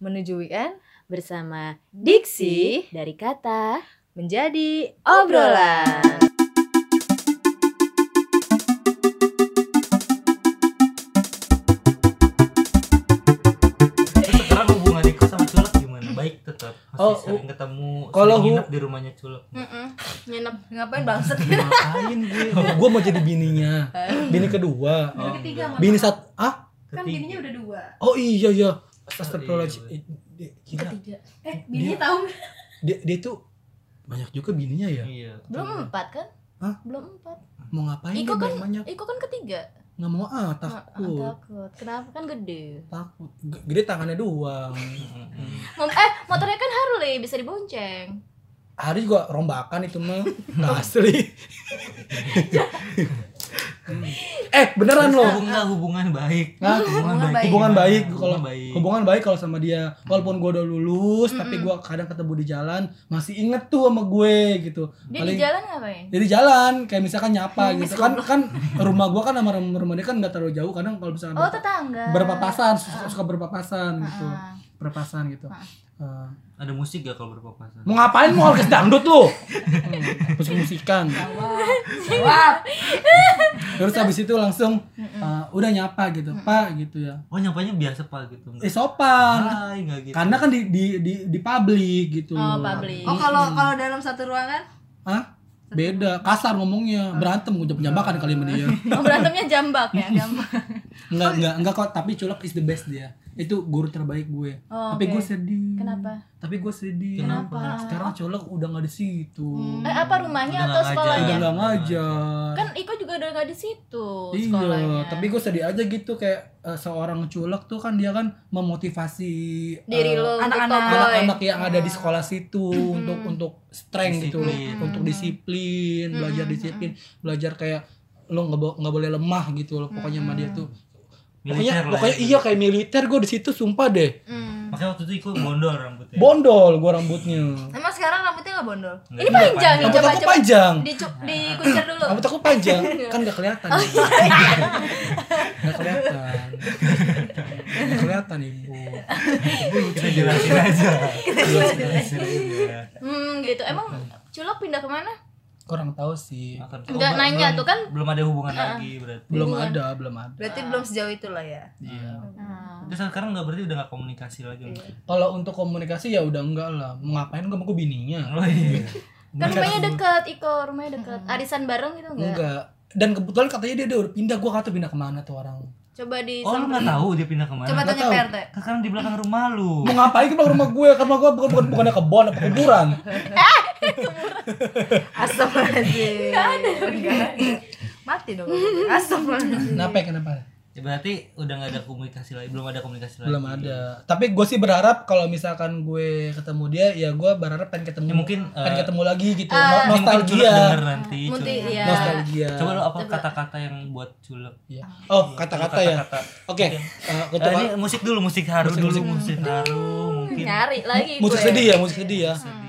menuju weekend bersama Diksi dari kata menjadi obrolan. Terus sekarang hubungan Iko sama Culek gimana? Baik tetap. Masih Oh, sering ketemu, kalau sering nginep di rumahnya Culek. nginep Ngapain bangset? Ngapain gue? gue mau jadi bininya. Bini kedua. Oh, ketiga, enggak. Bini satu. Ah? Kan bininya udah dua. Oh iya iya. Iya, Astagfirullahaladzim. Dia- Gila. ketiga Eh, bininya tahu nggak? Dia, dia tuh banyak juga bininya ya. Iya. belum empat kan Hah? belum empat Mau ngapain Iko kan banyak? Iko kan ketiga Nggak mau ah Ah, takut. takut kenapa kan gede Takut. Gede tangannya doang. Eh motornya kan Harley bisa dibonceng Hari juga rombakan itu mah. Nggak asli. eh beneran loh. Hubungan enggak hubungan baik. Hah? Hubungan Hubungan baik. hubungan baik Hubungan kalau baik. hubungan baik kalau sama dia. Walaupun gue udah lulus tapi gue kadang ketemu di jalan masih inget tuh sama gue gitu. Dia di jalan ngapain? Jadi jalan kayak misalkan nyapa gitu. Kan kan rumah gue kan sama rumah, dia kan nggak terlalu jauh. Kadang kalau misalkan oh tetangga. berpapasan suka, suka berpapasan gitu. Ah. berpapasan gitu Eh, Ada musik gak kalau berpapasan? mau ngapain mau orkes dangdut lu? Musik musikan. Wah, terus habis itu langsung eh, udah nyapa gitu pak gitu ya. Oh nyapanya biasa pak gitu. eh sopan. Hai enggak gitu. karena kan di di di, di publik gitu. Oh public oh kalau kalau dalam satu ruangan? Hah? Beda, kasar ngomongnya, berantem gue jambakan kali sama dia. oh berantemnya jambak ya? Jambak Enggak, enggak, enggak kok, tapi culek is the best dia. Itu guru terbaik gue. Oh, tapi oke. gue sedih. Kenapa? Tapi gue sedih. Kenapa? Sekarang culek udah nggak di situ. eh apa rumahnya Udah atau sekolahnya Udah nggak ngajar. kan Iko juga udah nggak di situ Iya, sekolahnya tapi gue sedih aja gitu kayak eh, seorang culek tuh kan dia kan memotivasi diri eh, lo anak-anak- anak-anak yang ada di sekolah situ untuk untuk strength gitu Disiplin. untuk disiplin belajar disiplin belajar kayak lo nggak bo- nggak boleh lemah gitu loh pokoknya sama dia tuh pokoknya Militer lah pokoknya ya. iya kayak militer gue di situ sumpah deh. Hmm. Makanya waktu itu ikut bondol rambutnya. bondol gue rambutnya. Emang sekarang rambutnya nggak bondol? Nggak, ini panjang nih rambut coba aku panjang. Dicu- dikuncir dulu. Rambut aku panjang. Kan nggak kelihatan. Nggak kelihatan. Nggak kelihatan ibu. Kita jelasin aja. Jelasin Iya. hmm gitu. Emang culok pindah ke mana kurang tahu sih Akan- Nggak oh, nanya belum- tuh kan. belum ada hubungan lagi berarti. belum Hubungan. ada belum ada berarti belum sejauh itu lah ya iya Hmm. Terus sekarang nggak berarti udah nggak komunikasi lagi. Kalau untuk komunikasi ya udah enggak lah. Mau ngapain gue gue bininya? Oh iya. kan rumahnya deket Iko rumahnya deket arisan bareng gitu enggak Enggak. Dan kebetulan katanya dia, udah pindah. Gue kata pindah ke mana tuh orang. coba di Oh lu nggak tahu dia pindah ke mana? coba Nggak tanya tahu. PRT Sekarang di belakang rumah lu. Mau ngapain ke belakang rumah gue? Karena gue bukan bukan bukannya kebon apa kuburan. Astagfirullahaladzim Gak ada Mati dong Astagfirullahaladzim Kenapa? ya? Kenapa? Ya, berarti udah nggak ada komunikasi lagi, belum ada komunikasi lagi. Belum ada. Tapi gue sih berharap kalau misalkan gue ketemu dia, ya gue berharap pengen ketemu. Ya, mungkin, pengen eh, ketemu lagi gitu. eh, No- Ini mungkin nostalgia. nanti. Iya. Nostalgia. Coba lu apa kata-kata yang buat culek? Iya. Oh, kata-kata ya. Oke. Oke. eh, Eh, untuk ini musik dulu, musik haru Musik, dulu, musik. musik haru mungkin. nyari lagi musik gue. sedih ya, musik sedih ya. Sedih.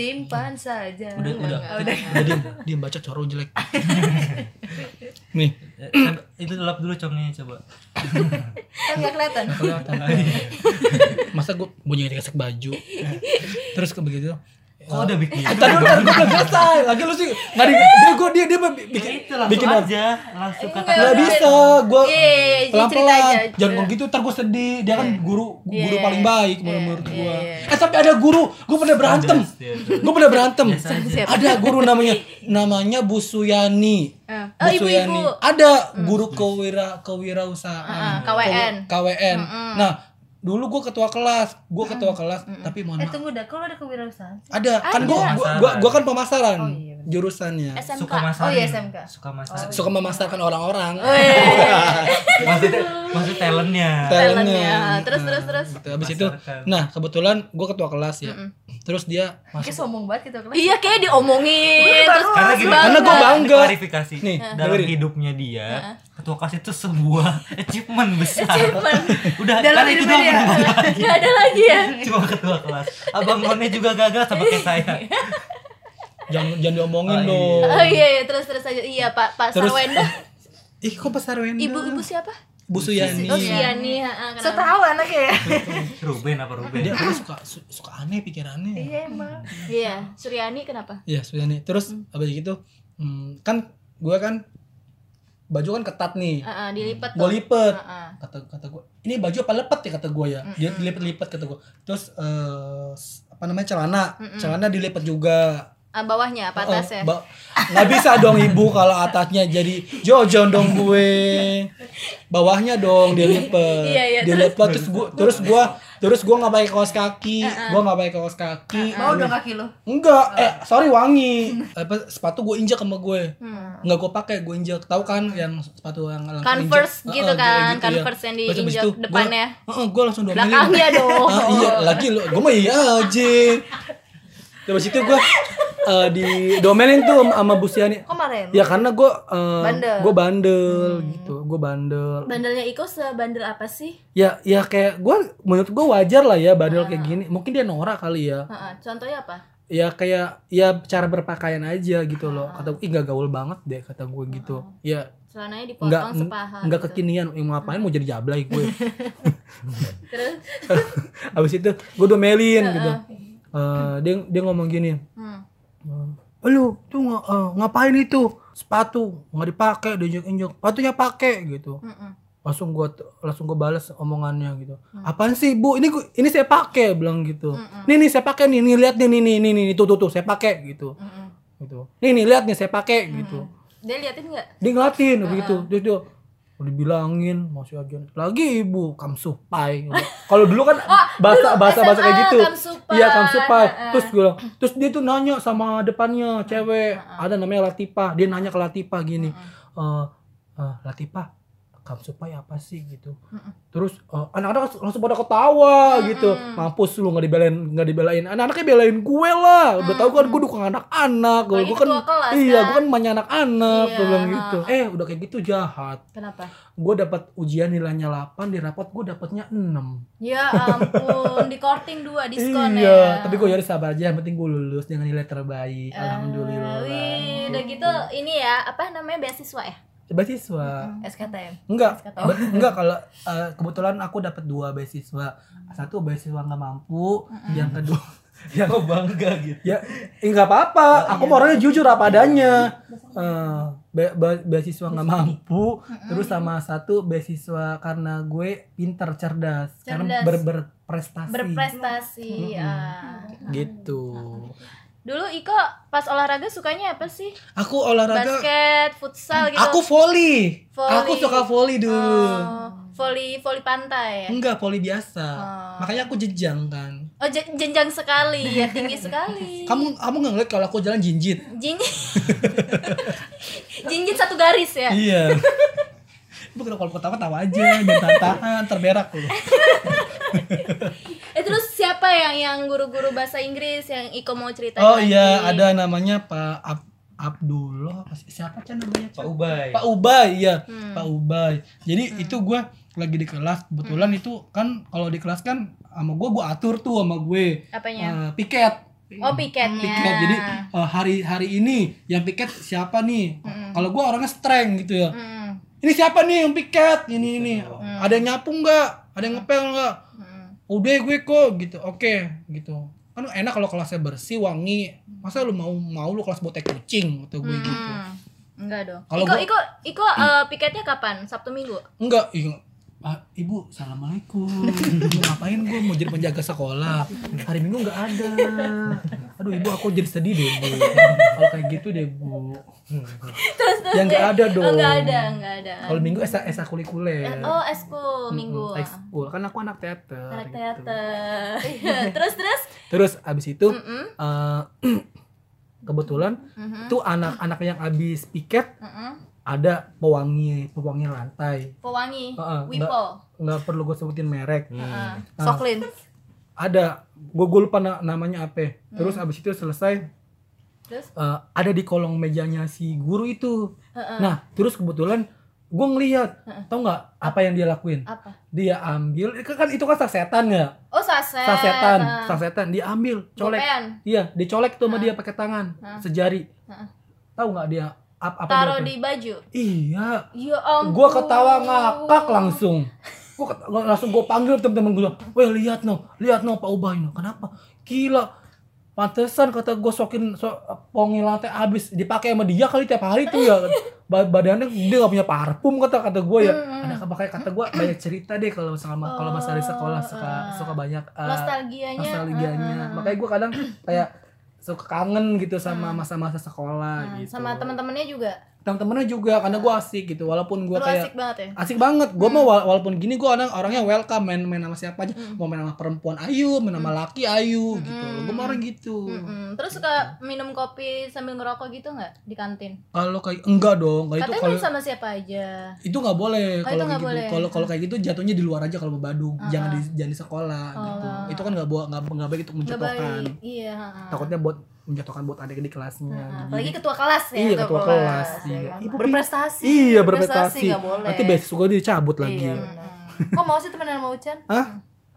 Simpan saja Udah, udah. Udah diem, diem baca coro jelek. Nih, itu lap dulu congnya coba. Kan gak kelihatan kelihatan. Masa gue bunyi gesek baju. Terus ke begitu. Oh, udah bikin. Tadi udah gue belum selesai. Lagi lu sih nggak di dia gue dia dia mah bi- Ya bikin itu langsung bikin aja, langsung Enggak, kata Nggak bisa, gue Iya, iya, iya, pelan cerita pelan. aja. Jangan ngomong gitu, ntar gue sedih. Dia kan guru guru Iya. paling baik Iya, menurut gue. iya, Eh tapi ada guru, gue pernah berantem. Gue pernah berantem. Ada guru namanya namanya Bu Suyani. Eh, Oh, Bu ibu-ibu. Suyani. Ada guru kewira kewirausahaan. Ah, KWN. KWN. Nah, dulu gue ketua kelas, gue ketua kelas, tapi mohon Eh maaf. tunggu dah Kalau ada kewirausahaan Ada, kan gue gua, gua, gua kan pemasaran Oh, iya, bener. jurusannya. SMK Suka masarin. Oh, iya, SMK. Suka masarin. Suka memasarkan orang-orang. Oh, iya. maksudnya maksud talentnya. Talentnya. Terus, terus, terus. Gitu. Habis itu, nah kebetulan gue ketua kelas ya. Terus dia Kayak masuk. sombong banget gitu kelas iya kayak diomongin Gue terus Karena gini, Karena gua ini bangga. klarifikasi. Nih, dalam dengerin. hidupnya dia, ketua kelas itu sebuah achievement besar. Udah, Dalam karena itu hidupnya doang tahu. nggak ada lagi ya Cuma ketua kelas. Abang None juga gagal sama kayak saya. Jangan jangan diomongin Oh, iya. dong. oh iya iya terus terus aja iya pak pak Terus- Sarwenda Ih, kok pasar Wenda? ibu ibu siapa Bu Suyani. Oh Siani, heeh, So kenapa? tahu anaknya ya. Ruben apa Ruben? Dia dia suka su- suka aneh pikirannya. Iya emang. Iya, Suryani kenapa? Iya, Suyani. Terus abis gitu hmm, kan gue kan baju kan ketat nih. Heeh, dilipat Gue tuh. lipet. Heeh. Kata kata gue, ini baju apa lepet ya kata gue ya. Dia dilipat-lipat kata gue. Terus eh, s- apa namanya celana, celana dilipat juga. Ah, bawahnya apa Oh, atasnya? ba- nggak bisa dong ibu kalau atasnya jadi jojon dong gue. Bawahnya dong dia lipet Iya, iya, dia lipet terus gua terus gua terus gua nggak pakai kaos kaki. Gua nggak pakai kaos kaki. Mau dong kaki lo. enggak eh sorry wangi. Apa sepatu gue injak sama gue. Hmm. nggak gue pakai gue injak tahu kan yang sepatu yang langsung Converse gitu Heeh, kan, kayak gitu, Converse yang Terus habis diinjak itu gua- depannya. heeh, gua langsung domelin Belakangnya dong. Ah, iya lagi lu. Gue mah iya aja. Terus itu gue eh, di domelin tuh sama Bu Siani. Kemarin. ya karena gue Bandel. gue bandel gitu gue bandel. Bandelnya Iko sebandel apa sih? ya ya kayak gue menurut gue wajar lah ya bandel kayak gini. Mungkin dia norak kali ya. Heeh, contohnya apa? ya kayak ya cara berpakaian aja gitu loh. Kata gue gak gaul banget deh kata gue gitu. Ya Celananya nggak dipotong sepaha. nggak gitu. kekinian. Mau ngapain mau jadi jablay gue? Terus? Abis itu gue domelin gitu. Eh, dia dia ngomong gini. Hmm. Lu tuh eh, ngapain itu? Sepatu nggak dipakai diinjek injek sepatunya pakai gitu. Mm-mm. langsung gua langsung gua balas omongannya gitu. Apaan sih bu? Ini gua- ini saya pakai bilang gitu. Nih nih saya pakai nih nih lihat nih nih nih nih nih tuh tuh tuh saya pakai gitu. Mm-mm. gitu. Nih nih lihat nih saya pakai gitu. Dia liatin nggak? dia ngeliatin dia tuh udah dibilangin masih aja lagi ibu kamsupai kalau dulu kan bahasa dulu bahasa bahasa kayak gitu. iya kamsupai terus gue bilang terus dia tuh nanya sama depannya cewek. Ada namanya Latifah dia nanya ke Latifah gini eh eh, Latifah kamsupai apa sih gitu. Terus eh, anak-anak langsung pada ketawa gitu. Mampus lu nggak dibelain nggak dibelain. Anak-anaknya belain gue lah. Udah tahu kan gue dukung anak-anak. Gue kan kelas, iya kan? gue kan banyak anak-anak Iya, bilang ha. gitu. Eh udah kayak gitu jahat. Kenapa? gue dapat ujian nilainya 8 di rapot gue dapatnya 6 Ya ampun, di korting dua diskon iya ya. tapi gue jadi sabar aja yang penting gue lulus dengan nilai terbaik. Eh, alhamdulillah. Wih, udah gitu. ini ya, apa namanya beasiswa ya? Beasiswa SKTM. enggak. Be- enggak kalau eh, kebetulan aku dapat dua beasiswa. Satu beasiswa nggak mampu yang kedua yang Kok bangga gitu? ya eh, nggak apa-apa. Aku mau orangnya jujur apa adanya. Eh, be- be- beasiswa nggak mampu terus sama satu beasiswa karena gue pinter cerdas, karena Cerdas. ber berprestasi. Berprestasi. ah. gitu Dulu Iko pas olahraga sukanya apa sih? aku olahraga Basket, futsal gitu. aku volley. Volley. aku suka volley dulu Oh, volley volley pantai ya. enggak volley biasa Oh. makanya aku jejang kan Oh, je- jenjang sekali, ya tinggi sekali. kamu kamu nggak ngeliat kalau aku jalan jinjit Jinjit. Jinjit satu garis ya. iya Ibu kalau kalau ketawa tawa aja, jangan tahan, terberak loh. Siapa yang yang guru-guru bahasa Inggris yang Iko mau ceritain Oh lagi? iya, ada namanya Pak Ab Abdullah, apa sih? siapa kan namanya? Pak Ubay. Pak Ubay, iya, Hmm. Pak Ubay. Jadi itu gue lagi di kelas, kebetulan itu kan kalau di kelas kan sama gue gue atur tuh sama gue Apanya? eh, piket. Oh piketnya. Piket. Jadi eh, hari hari ini yang piket siapa nih? Kalau gue orangnya strength gitu ya. Hmm. Ini siapa nih yang piket? Ini ini. Ada yang nyapu nggak? Ada yang ngepel nggak? Udah gue kok gitu. Oke, gitu. Kan enak kalau kelasnya bersih, wangi. Masa lu mau mau lu kelas botek kucing atau gue gitu. Hmm. Enggak dong. Kalau Iko, gua- Iko, Iko eh, piketnya kapan? Sabtu Minggu? Enggak, ih, Ah, ibu, assalamualaikum. Ngapain gue mau jadi penjaga sekolah? Hari Minggu nggak ada. Aduh, ibu aku jadi sedih deh bu. Kalau kayak gitu deh bu. Terus terus. Ya nggak ada dong. Oh, enggak ada, enggak ada. Kalau Minggu esa esa kulikuler. Oh, eskul Minggu. Ekskul kan aku anak teater. Anak gitu. teater. terus terus. Terus abis itu Mm-mm. eh, kebetulan Mhm. tuh anak-anak yang abis piket Mm-mm. ada pewangi pewangi lantai. Pewangi. Heeh, Wipo. Nggak perlu gue sebutin merek. Heeh. Soklin. Ada gue gue lupa na- namanya apa terus abis itu selesai Terus? eh, ada di kolong mejanya si guru itu Heeh. nah terus kebetulan gue ngelihat tau nggak apa yang dia lakuin Apa? dia ambil kan itu kan sasetan ya Oh, saset. sasetan Heeh. sasetan dia ambil colek Gopean. iya dicolek tuh sama dia pakai tangan sejari Heeh. tahu nggak dia Ap- apa Taruh di baju. Iya, Ya ampun. gua ketawa ngakak langsung. Gua gua langsung gua panggil temen-temen gua. Weh lihat no, lihat no Pak Ubay no. Kenapa? Gila. Pantesan kata gua sokin so, pongi lantai habis dipakai sama dia kali tiap hari tuh ya. Ba- badannya dia gak punya parfum kata kata gue ya. Ada makanya kata gua banyak cerita deh kalau sama kalau masa di sekolah suka suka banyak eh, Nostalgianya. nostalgianya. Heeh. Makanya gua kadang kayak suka kangen gitu sama masa-masa sekolah Nah, gitu. Sama teman-temannya juga. Teman-temannya juga karena gue asik gitu walaupun gue kayak asik banget ya. asik banget gue mau wala- walaupun gini gue orang orangnya welcome main main sama siapa aja mau main sama perempuan ayu main sama laki ayu gitu gue mau orang gitu Mm-mm. Terus suka minum kopi sambil ngerokok gitu nggak di kantin? kalau kayak enggak dong kalau itu kalau sama siapa aja. itu nggak boleh Oh, kalau gitu boleh. kalau kalau kayak gitu jatuhnya di luar aja kalau mau Badung jangan di jangan di sekolah gitu Oh. itu kan nggak bawa nggak baik untuk baik. Iya. heeh. takutnya buat menjatuhkan buat adik di kelasnya. Jadi- Apalagi ketua kelas ya. Iya, ketua kelas, ya iya. kan? Ibu berprestasi iya berprestasi nggak boleh nanti beasiswa gue dicabut lagi iya benar. kok mau sih temenan sama Ucan Hah?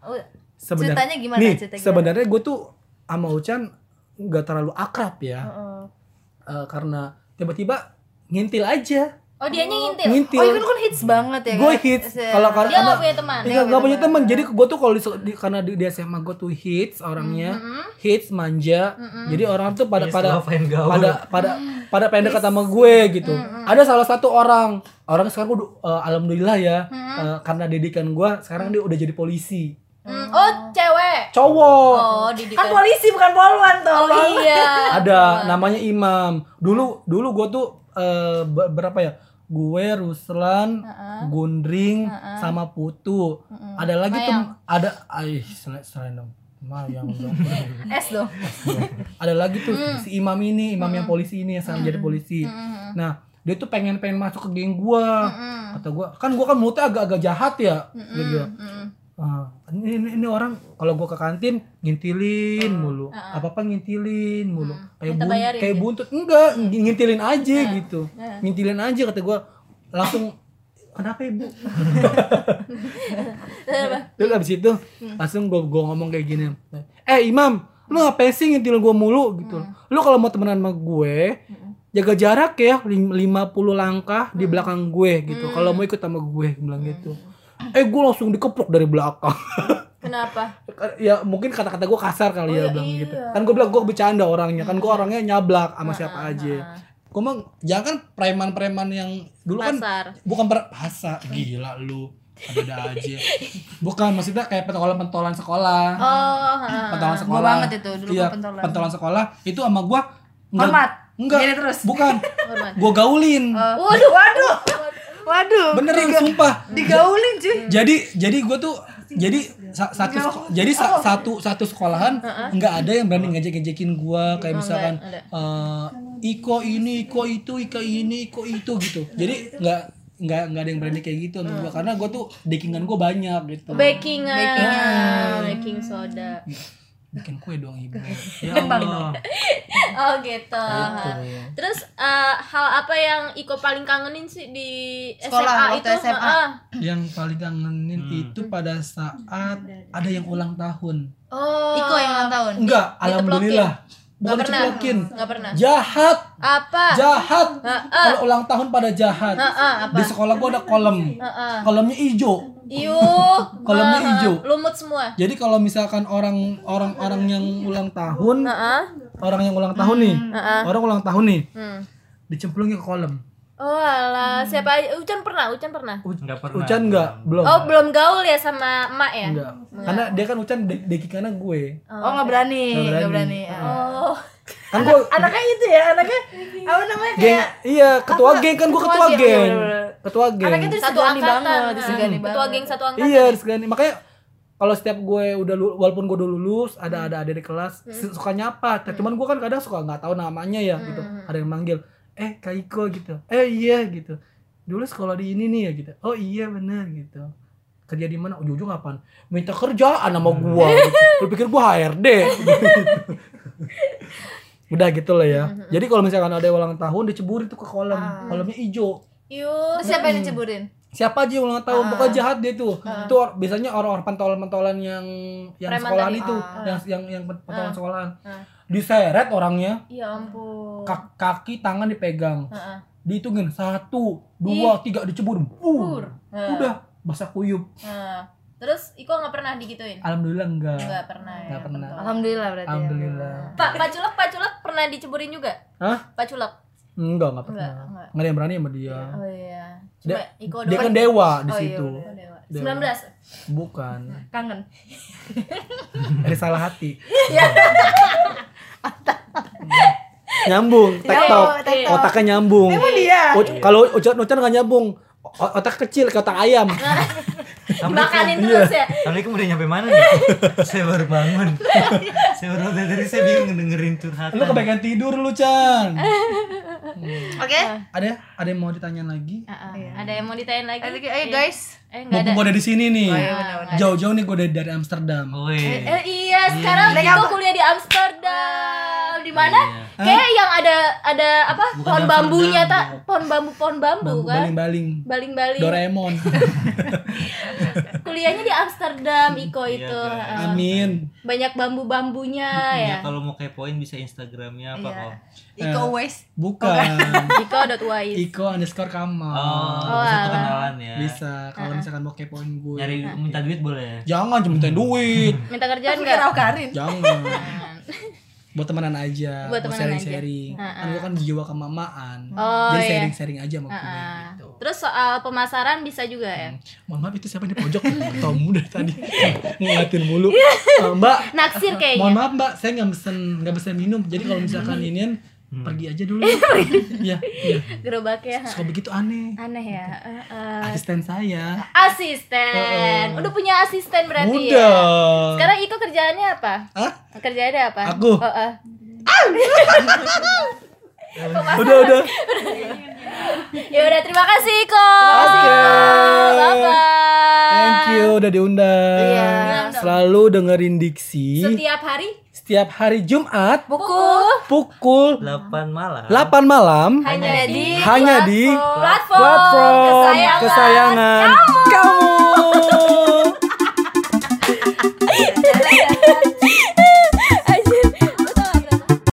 Oh, Sebenarnya- Ceritanya gimana? Nih, Cerita sebenarnya gue tuh sama Ucan nggak terlalu akrab ya, Heeh. Eh, karena tiba-tiba ngintil aja, Oh, dianya ngintil. ngintil. oh itu kan hits banget ya Gue kan? hits. Kalau kalau Dia karena nggak punya teman. Iya, nggak punya teman. Jadi gue tuh kalau di, di- karena di, di SMA gue tuh hits orangnya, hits manja. Jadi orang tuh pada Yes, pada lo pengen gaul. pada pada pada pengen dekat sama gue gitu. Ada salah satu orang, orang sekarang udah eh, alhamdulillah ya, eh, karena didikan gue sekarang dia udah jadi polisi. Hmm, Oh, cewek. Cowok. Oh, kan polisi bukan poluan Oh tolong iya. ada namanya Imam dulu dulu gue tuh eh, be- berapa ya? Gue Ruslan Gundring sama Putu. Ada lagi tuh ada ay selain dong. Mayang dong es dong. Ada lagi tuh si Imam ini Imam yang polisi ini yang sekarang jadi polisi. Nah dia tuh pengen pengen masuk ke geng gua. Kata gua kan gua kan mulutnya agak-agak jahat ya? Gitu Ah, ini, ini, ini orang kalau gua ke kantin ngintilin mulu. Apa apa ngintilin mulu. Kayak Minta bun, kayak gitu. buntut. Enggak ng- ngintilin aja gitu. ngintilin aja kata gua. Langsung kenapa ibu terus abis itu langsung gua, gua ngomong kayak gini. Eh imam lu ngapain sih ngintilin gua mulu? Gitu. Lu kalau mau temenan sama gue jaga jarak ya lim- 50 langkah di belakang gue gitu. Kalau mau ikut sama gue bilang gitu eh gue langsung dikeprok dari belakang. Kenapa? ya mungkin kata-kata gue kasar kali ya bilang gitu. kan gue bilang gue bercanda orangnya. Kan gue orangnya nyablak sama siapa aja. gue mah jangan preman-preman yang dulu kan Pasar. bukan ber bahasa gila lu ada aja. Bukan maksudnya kayak pentolan-pentolan sekolah. Oh, pentolan sekolah. banget itu, dulu iya, gua pentolan. pentolan sekolah. Itu sama gue Hormat. enggak Gini terus. bukan. Gue gaulin. Waduh waduh waduh beneran sumpah. digaulin cuy. Jadi jadi gue tuh jadi sa- satu seko- jadi sa- satu satu sekolahan nggak ada yang berani ngejek ngejekin gue kayak misalkan eh, Iko ini Iko itu Ika ini Iko itu gitu. Jadi nggak nggak nggak ada yang berani kayak gitu sama gue karena gue tuh dekingan gue banyak gitu. Bakingan. Baking soda. Bikin kue dong ibu. Ya Allah. Oh gitu. Terus eh, hal apa yang Iko paling kangenin sih di Sekolah, SMA itu? SMA. Yang paling kangenin itu pada saat ada yang ulang tahun. Oh. Iko yang ulang tahun? Enggak alhamdulillah bukan Nggak pernah. diceplokin Nggak pernah. jahat Apa? jahat kalau ulang tahun pada jahat Heeh, apa? di sekolah gua ada kolom Heeh. kolomnya hijau Iuh. Kolamnya Heeh. hijau. Lumut semua. jadi kalau misalkan orang orang orang yang ulang tahun Heeh. orang yang ulang tahun nih Heeh. orang ulang tahun nih Hmm. dicemplungin ke kolom Oh alah, siapa aja? Ucan pernah, Ucan pernah. U- Nggak pernah. Ucan enggak belum Oh, belum gaul ya sama emak ya? enggak karena dia kan Ucan de dekikannya gue oh nggak berani Nggak nggak berani. berani ah. Oh. kan gue anaknya itu ya anaknya apa namanya geng kayak iya ketua geng kan gue Ketua ketua geng, geng iya, ketua geng anaknya tuh Satu angkatan. banget disegani Ketua geng satu angkatan. Iya, disegani. Makanya kalau setiap gue udah walaupun gue udah lulus, ada ada adik di kelas Hmm. su- suka nyapa. Cuman gue kan kadang suka nggak tahu namanya ya gitu. Hmm. Ada yang manggil, "Eh, Kak Iko" gitu. "Eh, iya" gitu. Dulu sekolah di ini nih ya gitu. "Oh, iya bener" gitu. Kerja di mana? Ujung-ujung apaan? Minta kerjaan sama gua gitu. Lu pikir gua HRD? gitu. Udah gitu lah ya. Hmm, Jadi kalau misalkan ada ulang tahun diceburin tuh ke kolam. Kolamnya hijau Yuk. terus siapa yang diceburin siapa aja yang ulang tahun pokoknya jahat dia tuh itu or- biasanya orang-orang pentolan-pentolan yang yang Preman sekolahan tadi. itu Ah. yang yang yang pentolan sekolahan Ah. Diseret orangnya Ya ampun. ka- kaki tangan dipegang Heeh. dihitungin satu dua tiga dicebur Pur. Bur. udah basah kuyup Nah, terus Iko nggak pernah digituin? alhamdulillah enggak Nggak pernah ya. Nggak pernah. betul. Alhamdulillah berarti. ya. alhamdulillah Pak, Pak Culek, Pak Culek pernah diceburin juga? Hah? Pak Culek? enggak enggak pernah Enggak, enggak. enggak ada yang berani sama dia Oh iya. Cuma Dia- Iko dia kan dewa di Oh, iya, situ bener. Oh, dewa. Dewa. 19. bukan Kangen. dari salah hati Iya. nyambung tektok tektok. otaknya nyambung Emang dia. Kalau ucap ucap nggak nyambung otak kecil kayak otak ayam Dimakanin Iya. terus ya. Assalamualaikum udah nyampe mana nih? saya baru bangun. saya baru dari tadi saya bingung dengerin curhatan. lu kebanyakan tidur lu Chan Oke. ada ada yang mau ditanya lagi Ah, ah. Ada yang mau ditanyain lagi? Ayo ayo, guys. Eh, enggak ada. mumpung gue ada di sini nih Oh, iya, benar-benar. jauh-jauh nih gue dari, dari Amsterdam Woi. Eh iya, sekarang Iko apa? kuliah di Amsterdam. Mana? Iya. Kayak yang ada ada apa? Bukan pohon bambunya Amsterdam, tak? Pohon bambu, pohon bambu Bambu kan? baling-baling Baling-baling. Doraemon Kuliahnya di Amsterdam Iko Iya, itu. Ah. amin Banyak bambu-bambunya Ya, ya. kalau mau kepoin bisa Instagramnya apa Iya. kok? Iko Eh. West. bukan Iko.wais. Iko underscore kamal Oh, Oh, bisa kenalan ya. bisa kalau misalkan mau kepoin gue Nyari minta duit boleh. jangan cuma minta duit Minta kerjaan Karin. jangan buat temenan aja Buat temenan sharing-sharing. Aja. kan gue kan jiwa kemamaan Oh, jadi iya. sharing-sharing aja sama gue gitu. Terus soal pemasaran bisa juga ya? mohon maaf itu siapa di pojok Tom dari tadi. Ngeliatin mulu. Eh, mbak. Naksir mohon kayaknya. maaf mbak. Saya nggak pesen nggak pesen minum. Jadi kalau misalkan inian pergi aja dulu ya iya Gerobaknya. suka begitu aneh Aneh ya. Eh. asisten saya Asisten. Udah punya asisten berarti muda ya. Sekarang Iko kerjaannya apa? Hah? Kerjaannya apa? Aku? Oh, eh. udah udah Ya udah terima kasih Iko. Oke. Bye bye. thank you udah diundang Iya. selalu dengerin diksi Setiap hari setiap hari Jumat pukul pukul 8 malam 8 malam hanya di hanya di platform, platform kesayangan, kesayangan kamu. kamu.